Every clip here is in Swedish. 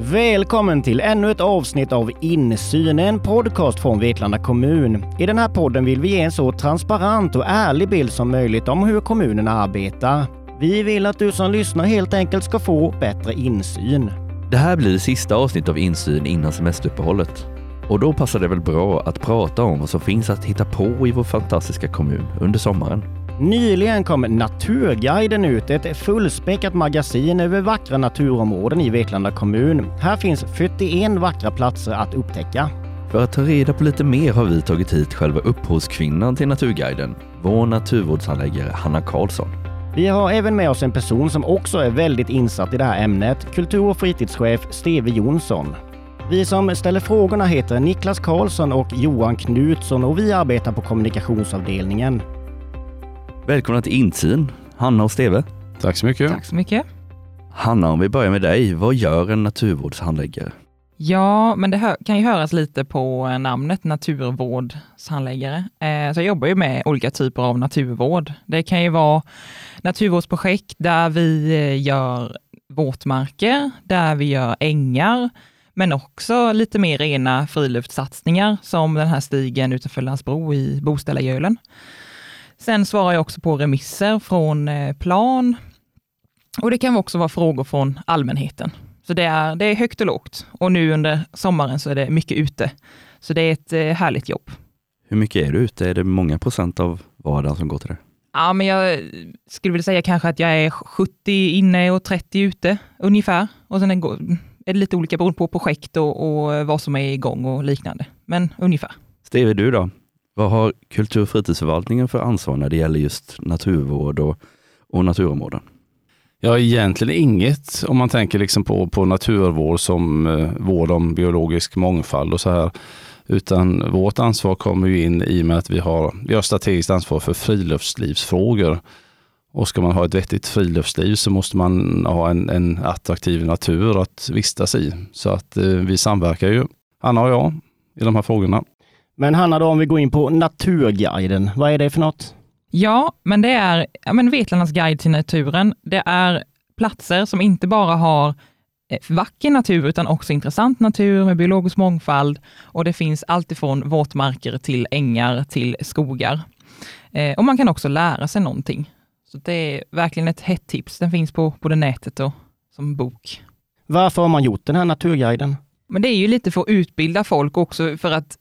Välkommen till ännu ett avsnitt av Insyn, en podcast från Vetlanda kommun. I den här podden vill vi ge en så transparent och ärlig bild som möjligt om hur kommunerna arbetar. Vi vill att du som lyssnar helt enkelt ska få bättre insyn. Det här blir det sista avsnittet av Insyn innan semesteruppehållet. Och då passar det väl bra att prata om vad som finns att hitta på i vår fantastiska kommun under sommaren. Nyligen kom Naturguiden ut, ett fullspäckat magasin över vackra naturområden i Vetlanda kommun. Här finns 41 vackra platser att upptäcka. För att ta reda på lite mer har vi tagit hit själva upphovskvinnan till Naturguiden, vår naturvårdshandläggare Hanna Karlsson. Vi har även med oss en person som också är väldigt insatt i det här ämnet, kultur och fritidschef Steve Jonsson. Vi som ställer frågorna heter Niklas Karlsson och Johan Knutsson och vi arbetar på kommunikationsavdelningen. Välkomna till Insyn, Hanna och Steve. Tack så mycket. Tack så mycket. Hanna, om vi börjar med dig, vad gör en naturvårdshandläggare? Ja, men det kan ju höras lite på namnet naturvårdshandläggare. Eh, så jag jobbar ju med olika typer av naturvård. Det kan ju vara naturvårdsprojekt där vi eh, gör våtmarker, där vi gör ängar, men också lite mer rena friluftssatsningar som den här stigen utanför Landsbro i Bostälagölen. Sen svarar jag också på remisser från eh, plan och det kan också vara frågor från allmänheten. Så det är, det är högt och lågt och nu under sommaren så är det mycket ute. Så det är ett eh, härligt jobb. Hur mycket är du ute? Är det många procent av vardagen som går till det? Ja, men jag skulle vilja säga kanske att jag är 70 inne och 30 ute ungefär. Och sen är det lite olika beroende på projekt och, och vad som är igång och liknande. Men ungefär. Steve, du då? Vad har kultur och fritidsförvaltningen för ansvar när det gäller just naturvård och, och naturområden? Ja, egentligen inget om man tänker liksom på, på naturvård som eh, vård om biologisk mångfald och så här. Utan vårt ansvar kommer ju in i och med att vi har, vi har strategiskt ansvar för friluftslivsfrågor. Och ska man ha ett vettigt friluftsliv så måste man ha en, en attraktiv natur att vistas i. Så att eh, vi samverkar ju, Anna och jag, i de här frågorna. Men Hanna, då, om vi går in på Naturguiden, vad är det för något? Ja, men det är ja, men Vetlandas guide till naturen. Det är platser som inte bara har eh, vacker natur utan också intressant natur med biologisk mångfald och det finns alltifrån våtmarker till ängar till skogar. Eh, och man kan också lära sig någonting. Så det är verkligen ett hett tips. Den finns på både nätet och som bok. Varför har man gjort den här naturguiden? Men det är ju lite för att utbilda folk också för att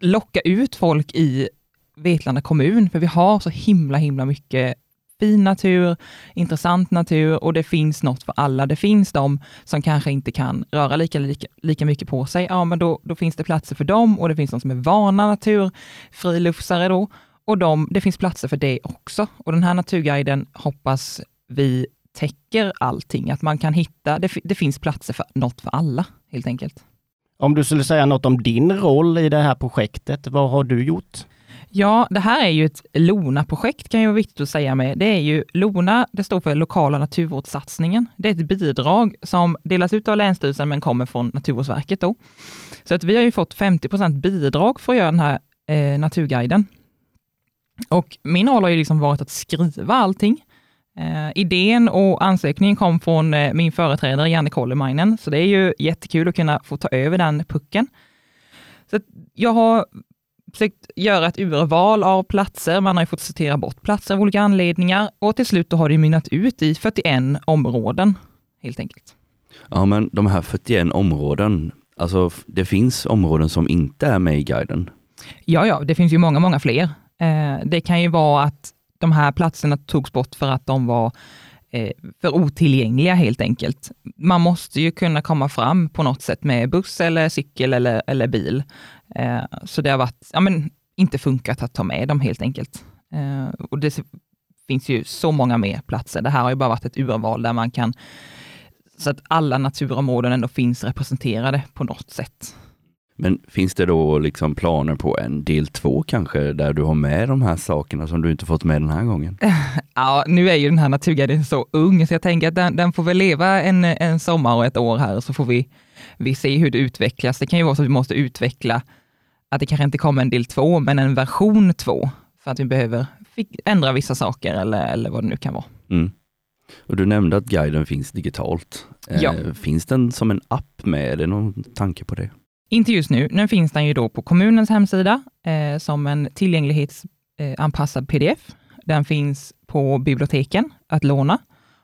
locka ut folk i Vetlanda kommun, för vi har så himla, himla mycket fin natur, intressant natur och det finns något för alla. Det finns de som kanske inte kan röra lika, lika, lika mycket på sig. Ja, men då, då finns det platser för dem och det finns de som är vana naturfriluftsare då. Och de, det finns platser för det också. Och den här naturguiden hoppas vi täcker allting, att man kan hitta, det, det finns platser för något för alla helt enkelt. Om du skulle säga något om din roll i det här projektet, vad har du gjort? Ja, det här är ju ett LONA-projekt kan jag vara viktigt att säga med. Det är ju LONA, det står för lokala naturvårdssatsningen. Det är ett bidrag som delas ut av Länsstyrelsen men kommer från Naturvårdsverket då. Så att vi har ju fått 50% bidrag för att göra den här eh, naturguiden. Och min roll har ju liksom varit att skriva allting. Eh, idén och ansökningen kom från eh, min företrädare Janne Kollemeinen, så det är ju jättekul att kunna få ta över den pucken. Så jag har försökt göra ett urval av platser, man har ju fått sortera bort platser av olika anledningar och till slut har det mynnat ut i 41 områden helt enkelt. Ja, men de här 41 områden, alltså det finns områden som inte är med i guiden? Ja, ja, det finns ju många, många fler. Eh, det kan ju vara att de här platserna togs bort för att de var eh, för otillgängliga helt enkelt. Man måste ju kunna komma fram på något sätt med buss eller cykel eller, eller bil. Eh, så det har varit, ja, men, inte funkat att ta med dem helt enkelt. Eh, och det finns ju så många mer platser. Det här har ju bara varit ett urval där man kan, så att alla naturområden ändå finns representerade på något sätt. Men finns det då liksom planer på en del två kanske, där du har med de här sakerna som du inte fått med den här gången? Ja, nu är ju den här naturguiden så ung, så jag tänker att den, den, får väl leva en, en sommar och ett år här, så får vi, vi se hur det utvecklas. Det kan ju vara så att vi måste utveckla, att det kanske inte kommer en del två, men en version två, för att vi behöver ändra vissa saker eller, eller vad det nu kan vara. Mm. Och du nämnde att guiden finns digitalt. Eh, Ja. Finns den som en app med? Är det någon tanke på det? Inte just nu. Nu finns den ju då på kommunens hemsida eh, som en tillgänglighetsanpassad pdf. Den finns på biblioteken att låna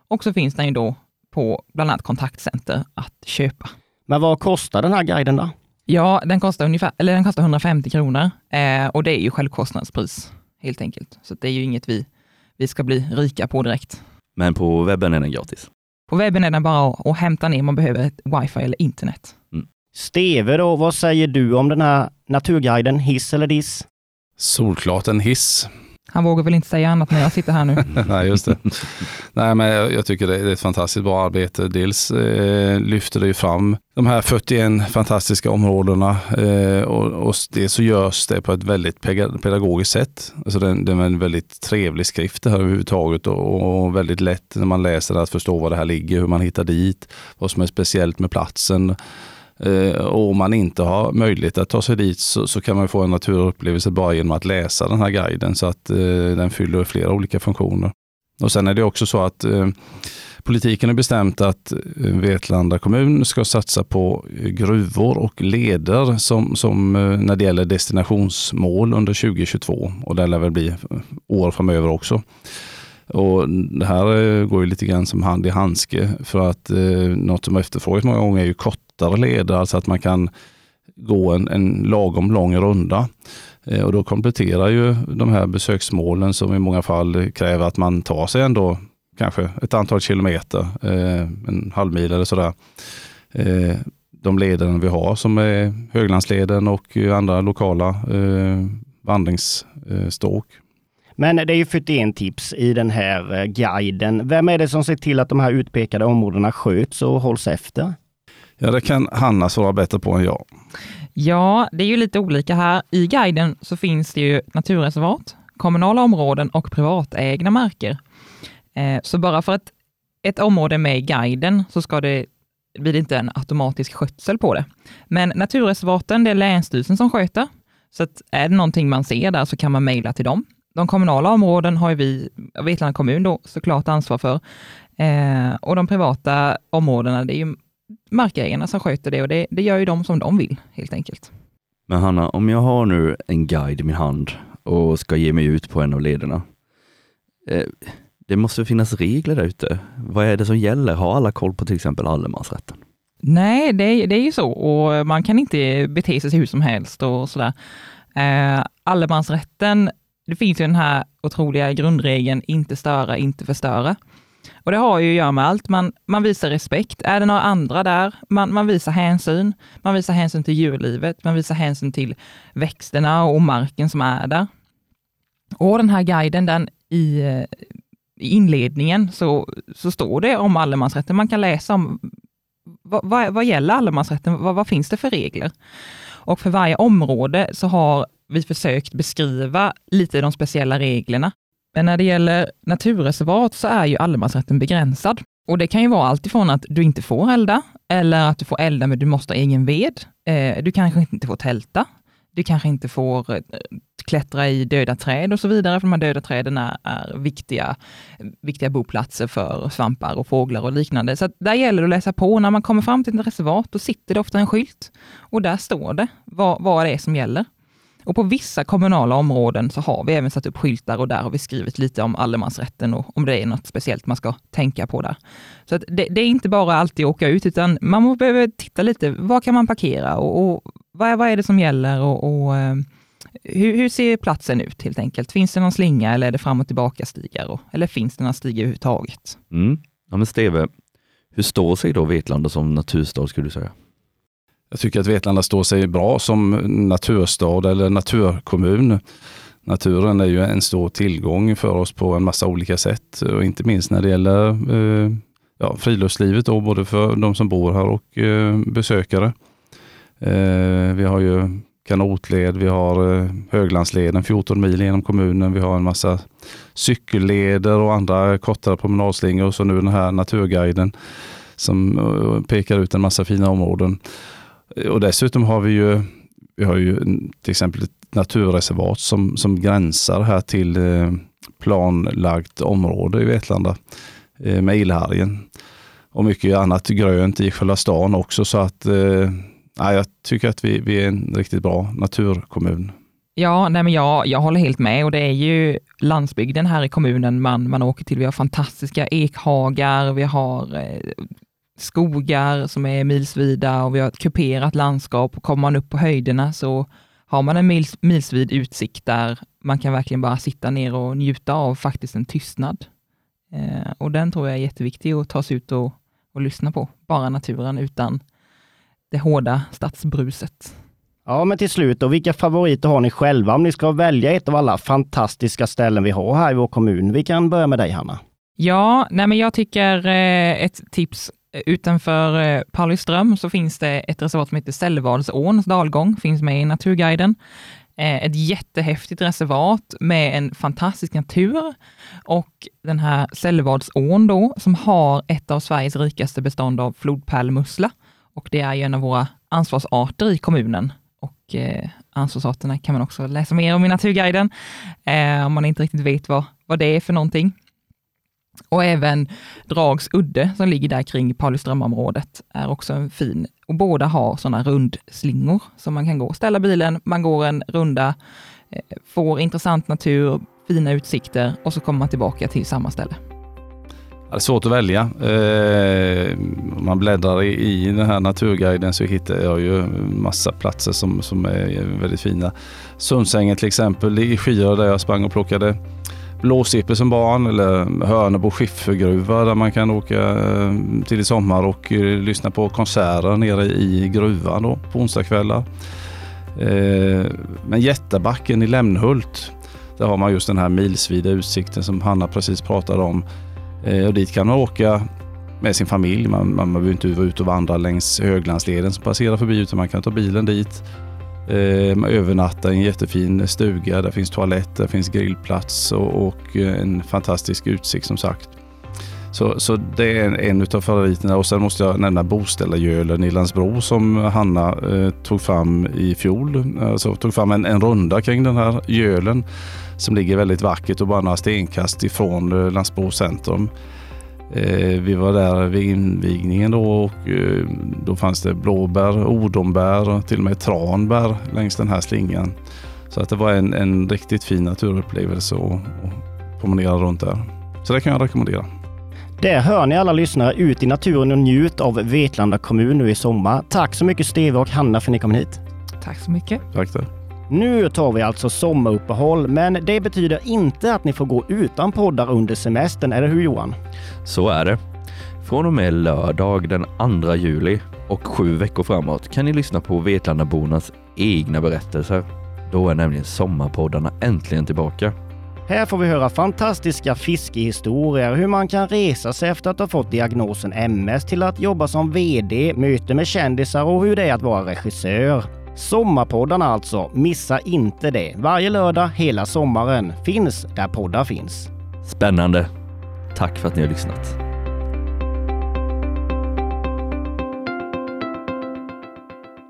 och så finns den ju då på bland annat kontaktcenter att köpa. Men vad kostar den här guiden då? Ja, den kostar, ungefär, eller den kostar 150 kronor eh, och det är ju självkostnadspris helt enkelt. Så det är ju inget vi, vi ska bli rika på direkt. Men på webben är den gratis. På webben är den bara att, att hämta ner, man behöver ett wifi eller internet. Steve då, vad säger du om den här naturguiden, hiss eller diss? Solklart en hiss. Han vågar väl inte säga annat när jag sitter här nu. Nej, just det. Nej, men jag, tycker det är ett fantastiskt bra arbete. Dels eh, lyfter det ju fram de här 41 fantastiska områdena eh, och, och dels så görs det på ett väldigt pedagogiskt sätt. Alltså det, det är en väldigt trevlig skrift det här överhuvudtaget och, och väldigt lätt när man läser det att förstå var det här ligger, hur man hittar dit, vad som är speciellt med platsen. Eh, och om man inte har möjlighet att ta sig dit så, så kan man få en naturupplevelse bara genom att läsa den här guiden så att eh, den fyller flera olika funktioner. Och sen är det också så att eh, politiken har bestämt att eh, Vetlanda kommun ska satsa på gruvor och leder som, som eh, när det gäller destinationsmål under 2022 och det lär väl bli år framöver också. Och det här eh, går ju lite grann som hand i handske för att eh, något som efterfrågas många gånger är ju kortare leder, alltså att man kan gå en, en lagom lång runda. Eh, och då kompletterar ju de här besöksmålen som i många fall kräver att man tar sig ändå kanske ett antal kilometer, eh, en halv mil eller sådär. Eh, de lederna vi har som är Höglandsleden och andra lokala eh, vandringsstråk. Men det är ju 41 tips i den här eh, guiden. Vem är det som ser till att de här utpekade områdena sköts och hålls efter? Ja, det kan Hanna svara bättre på än jag. Ja, det är ju lite olika här. I guiden så finns det ju naturreservat, kommunala områden och privatägda marker. Eh, så bara för att ett område är med i guiden så ska det, blir det inte en automatisk skötsel på det. Men naturreservaten, det är Länsstyrelsen som sköter. Så att är det någonting man ser där så kan man mejla till dem. De kommunala områden har ju vi, Vetlanda kommun då såklart ansvar för. Eh, och de privata områdena, det är ju markägarna som sköter det och det, det gör ju de som de vill helt enkelt. Men Hanna, om jag har nu en guide i min hand och ska ge mig ut på en av lederna. Eh, det måste finnas regler där ute. Vad är det som gäller? Har alla koll på till exempel allemansrätten? Nej, det, är- det är ju så och man kan inte bete sig hur som helst och sådär. Eh, allemansrätten, det finns ju den här otroliga grundregeln inte störa, inte förstöra. Och det har ju att göra med allt. Man, man visar respekt. Är det några andra där? Man, man visar hänsyn. Man visar hänsyn till djurlivet. Man visar hänsyn till växterna och marken som är där. Och den här guiden, den i, eh, i inledningen så, så står det om allemansrätten. Man kan läsa om vad, vad, vad gäller allemansrätten? Vad, vad finns det för regler? Och för varje område så har vi försökt beskriva lite de speciella reglerna. Men när det gäller naturreservat så är ju allemansrätten begränsad. Och det kan ju vara allt ifrån att du inte får elda, eller att du får elda men du måste ha egen ved. Eh, du kanske inte får tälta. Du kanske inte får eh, klättra i döda träd och så vidare, för de här döda träden är, är viktiga, viktiga boplatser för svampar och fåglar och liknande. Så där gäller det att läsa på. När man kommer fram till ett reservat, då sitter det ofta en skylt och där står det vad, vad det är som gäller. Och på vissa kommunala områden så har vi även satt upp skyltar och där har vi skrivit lite om allemansrätten och om det är något speciellt man ska tänka på där. Så att det, det är inte bara alltid åka ut, utan man behöver titta lite, var kan man parkera och, och vad, är, vad är det som gäller och, och eh, hur, hur ser platsen ut helt enkelt? Finns det någon slinga eller är det fram och tillbaka stigar? Och, eller finns det några stigar överhuvudtaget? Mm. Ja, men Steve, hur står sig då Vetlanda som naturstad skulle du säga? Jag tycker att Vetlanda står sig bra som naturstad eller naturkommun. Naturen är ju en stor tillgång för oss på en massa olika sätt och inte minst när det gäller eh, ja, friluftslivet då, både för de som bor här och eh, besökare. Eh, vi har ju kanotled, vi har eh, Höglandsleden 14 mil genom kommunen, vi har en massa cykelleder och andra kortare promenadslingor och så nu den här naturguiden som eh, pekar ut en massa fina områden. Och dessutom har vi ju, vi har ju till exempel ett naturreservat som, som gränsar här till eh, planlagt område i Vetlanda. Eh, med illhargen. Och mycket annat grönt i själva stan också. Så att eh, jag tycker att vi, vi är en riktigt bra naturkommun. Ja, nej men jag, jag håller helt med och det är ju landsbygden här i kommunen man, man åker till. Vi har fantastiska ekhagar, vi har eh, skogar som är milsvida och vi har ett kuperat landskap. Och kommer man upp på höjderna så har man en mils, milsvid utsikt där man kan verkligen bara sitta ner och njuta av faktiskt en tystnad. Eh, och den tror jag är jätteviktig att ta sig ut och, och lyssna på. Bara naturen utan det hårda stadsbruset. Ja, men till slut då, vilka favoriter har ni själva om ni ska välja ett av alla fantastiska ställen vi har här i vår kommun? Vi kan börja med dig Hanna. Ja, nej men jag tycker eh, ett tips utanför eh, Pauliström så finns det ett reservat som heter Sällvadsåns dalgång, finns med i Naturguiden. Eh, ett jättehäftigt reservat med en fantastisk natur och den här Sällvadsån då, som har ett av Sveriges rikaste bestånd av flodpärlmussla. Och det är ju en av våra ansvarsarter i kommunen. Och eh, ansvarsarterna kan man också läsa mer om i Naturguiden, eh, om man inte riktigt vet vad, vad det är för någonting. Och även Drags udde som ligger där kring Pauliströmområdet är också en fin. Och båda har sådana rundslingor som man kan gå. Ställa bilen, man går en runda, eh, får intressant natur, fina utsikter och så kommer man tillbaka till samma ställe. Det är svårt att välja. Eh, om man bläddrar i, i den här naturguiden så hittar jag ju massa platser som, som är väldigt fina. Sundsängen till exempel, i Skira där jag sprang och plockade Blåsippe som barn eller Hörnebo skiffergruva där man kan åka eh, till i sommar och eh, lyssna på konserter nere i gruvan då, på onsdagskvällar. Eh, men Jättebacken i Lämnhult, där har man just den här milsvida utsikten som Hanna precis pratade om. Och dit kan man åka med sin familj. Man, man behöver inte vara ute och vandra längs Höglandsleden som passerar förbi utan man kan ta bilen dit Eh, man övernattar i en jättefin stuga. Där finns toalett, där finns grillplats och, och eh, en fantastisk utsikt som sagt. Så, så det är en, en av favoriterna. Och sen måste jag nämna Boställargölen i Landsbro som Hanna eh, tog fram i fjol. Alltså tog fram en, en runda kring den här gölen som ligger väldigt vackert och bara några stenkast ifrån eh, Landsbro centrum. Eh, vi var där vid invigningen då och eh, då fanns det blåbär, odombär och till och med tranbär längs den här slingan. Så att det var en, en riktigt fin naturupplevelse att promenera runt där. Så det kan jag rekommendera. Där hör ni alla lyssnare ut i naturen och njut av Vetlanda kommun nu i sommar. Tack så mycket Steve och Hanna för att ni kom hit. Tack så mycket. Tack det. Nu tar vi alltså sommaruppehåll, men det betyder inte att ni får gå utan poddar under semestern, eller hur Johan? Så är det. Från och med lördag den 2 juli och sju veckor framåt kan ni lyssna på Vetlandabornas egna berättelser. Då är nämligen sommarpoddarna äntligen tillbaka. Här får vi höra fantastiska fiskehistorier, hur man kan resa sig efter att ha fått diagnosen MS till att jobba som VD, möte med kändisar och hur det är att vara regissör. Sommarpoddarna alltså. Missa inte det. Varje lördag hela sommaren finns där poddar finns. Spännande. Tack för att ni har lyssnat.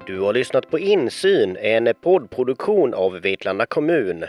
Du har lyssnat på Insyn, en poddproduktion av Vetlanda kommun.